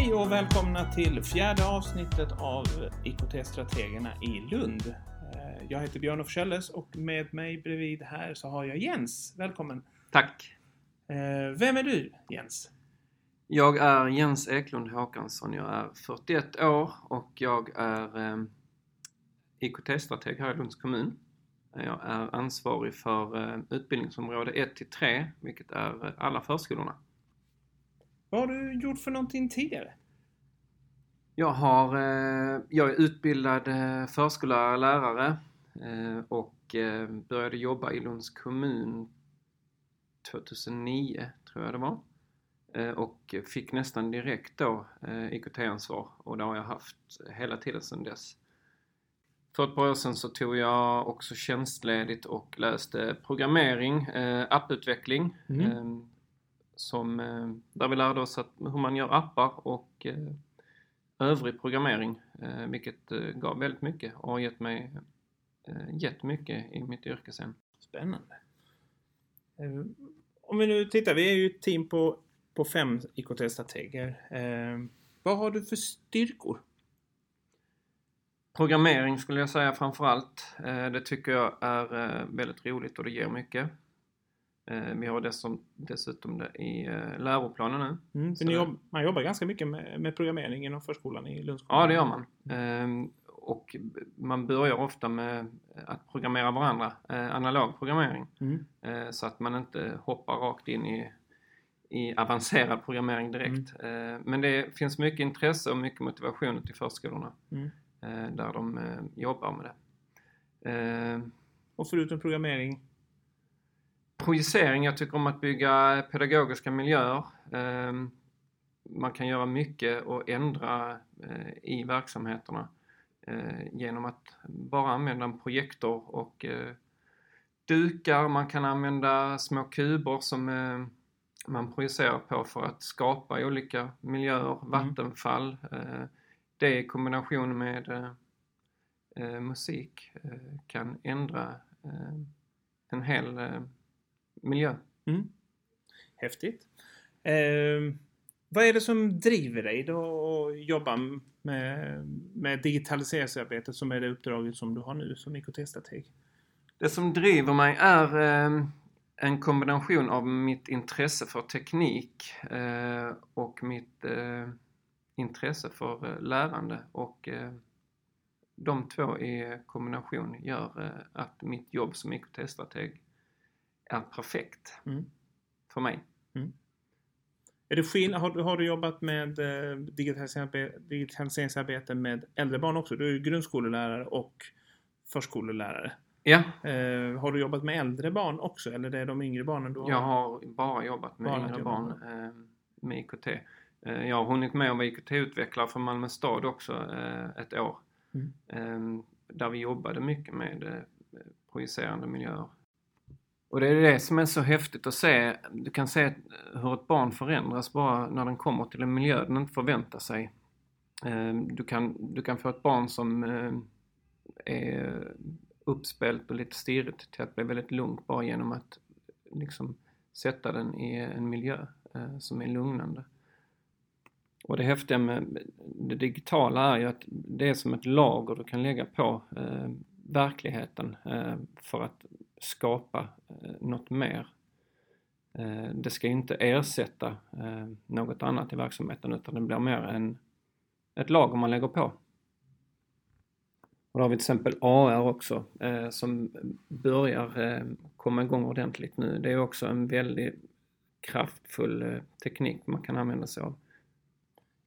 Hej och välkomna till fjärde avsnittet av IKT-strategerna i Lund. Eh, Jag heter Björn af och med mig bredvid här så har jag Jens. Välkommen! Tack! Eh, Vem är du Jens? Jag är Jens Eklund Håkansson. Jag är 41 år och jag är eh, IKT-strateg här i Lunds kommun. Jag är ansvarig för utbildningsområde 1 till 3, vilket är alla förskolorna. Vad har du gjort för någonting tidigare? Jag, har, eh, jag är utbildad eh, förskollärare, lärare eh, och började jobba i Lunds kommun 2009, tror jag det var. Och fick nästan direkt då IKT-ansvar och det har jag haft hela tiden sedan dess. För ett par år sedan så tog jag också tjänstledigt och läste programmering, apputveckling. Mm. Som, där vi lärde oss att, hur man gör appar och övrig programmering, eh, vilket eh, gav väldigt mycket och har gett mig eh, jättemycket i mitt yrke sen. Spännande. Om vi nu tittar, vi är ju ett team på, på fem IKT-strateger. Vad har du för styrkor? Programmering skulle jag säga framförallt. Det tycker jag är väldigt roligt och det ger mycket. Eh, vi har dessutom, dessutom det i eh, läroplanen nu. Mm, för jobb, man jobbar ganska mycket med, med programmering inom förskolan i Lunds kommun. Ja, det gör man. Ehm, Och man börjar ofta med att programmera varandra, eh, analog programmering. Mm. Så att man inte hoppar rakt in i, i avancerad programmering direkt. Eh, Men det finns mycket intresse och mycket motivation ute i förskolorna Mm. där de jobbar med det. Eh, Och förutom programmering? Projicering, jag tycker om att bygga pedagogiska miljöer. Eh, Man kan göra mycket och ändra eh, i verksamheterna eh, genom att bara använda en projektor och eh, dukar. Man kan använda små kuber som man projicerar på för att skapa olika miljöer, vattenfall. eh, Det i kombination med musik kan ändra en hel miljö. Mm. Häftigt. Eh, vad är det som driver dig då att jobba med, med digitaliseringsarbetet som är det uppdraget som du har nu som IKT-strateg? Det som driver mig är eh, en kombination av mitt intresse för teknik eh, och mitt eh, intresse för eh, lärande och eh, de två i kombination gör att mitt jobb som IKT-strateg är perfekt Mm. för mig. Är det skillnad, har, du- har du jobbat med eh, digitaliseringsarbe- digitaliseringsarbete med äldre barn också? Du är grundskolelärare och förskolelärare. Ja, Eh, har du jobbat med äldre barn också eller det är de yngre barnen du har? jag har bara jobbat med Bara yngre barn eh, med IKT. Eh, jag har hunnit med att vara IKT-utvecklare för Malmö stad också eh, ett år. Mm. Eh, där vi jobbade mycket med eh, projicerande miljöer. Och det är det som är så häftigt att se. Du kan se eh, hur ett barn förändras bara när den kommer till en miljö den inte förväntar sig. Ehm, du kan, du kan få ett barn som eh, är uppspelt och lite stirrigt till att bli väldigt lugnt bara genom att liksom sätta den i en miljö eh, som är lugnande. Och det häftiga med det digitala är ju att det är som ett lager du kan lägga på verkligheten för att skapa eh, något mer. Eh, det ska inte ersätta eh, något annat i verksamheten utan det blir mer en, ett lager man lägger på. Och då har vi till exempel AR också som börjar komma igång ordentligt nu. Det är också en väldigt kraftfull teknik man kan använda sig av.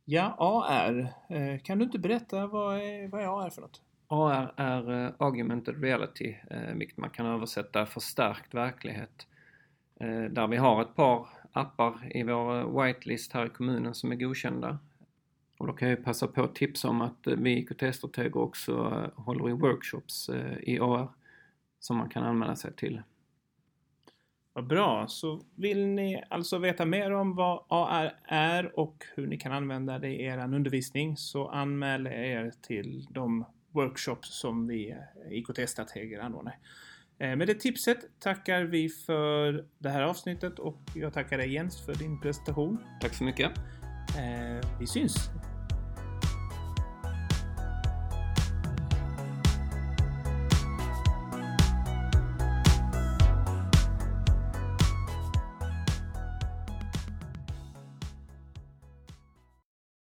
Ja, AR. Kan du inte berätta vad är, vad är AR för något? AR är eh, augmented reality, eh, vilket man kan översätta förstärkt verklighet. Eh, där vi har ett par appar i vår whitelist här i kommunen som är godkända. Och då kan jag passa på att tipsa om att vi IKT-strateger också håller i workshops i AR som man kan anmäla sig till. Vad bra. Så vill ni alltså veta mer om vad AR är och hur ni kan använda det i er undervisning så anmäl er till de workshops som vi eh, IKT-strateger anordnar. Eh, Med det tipset tackar vi för det här avsnittet och jag tackar dig Jens för din presentation. Tack så mycket! Eh, vi syns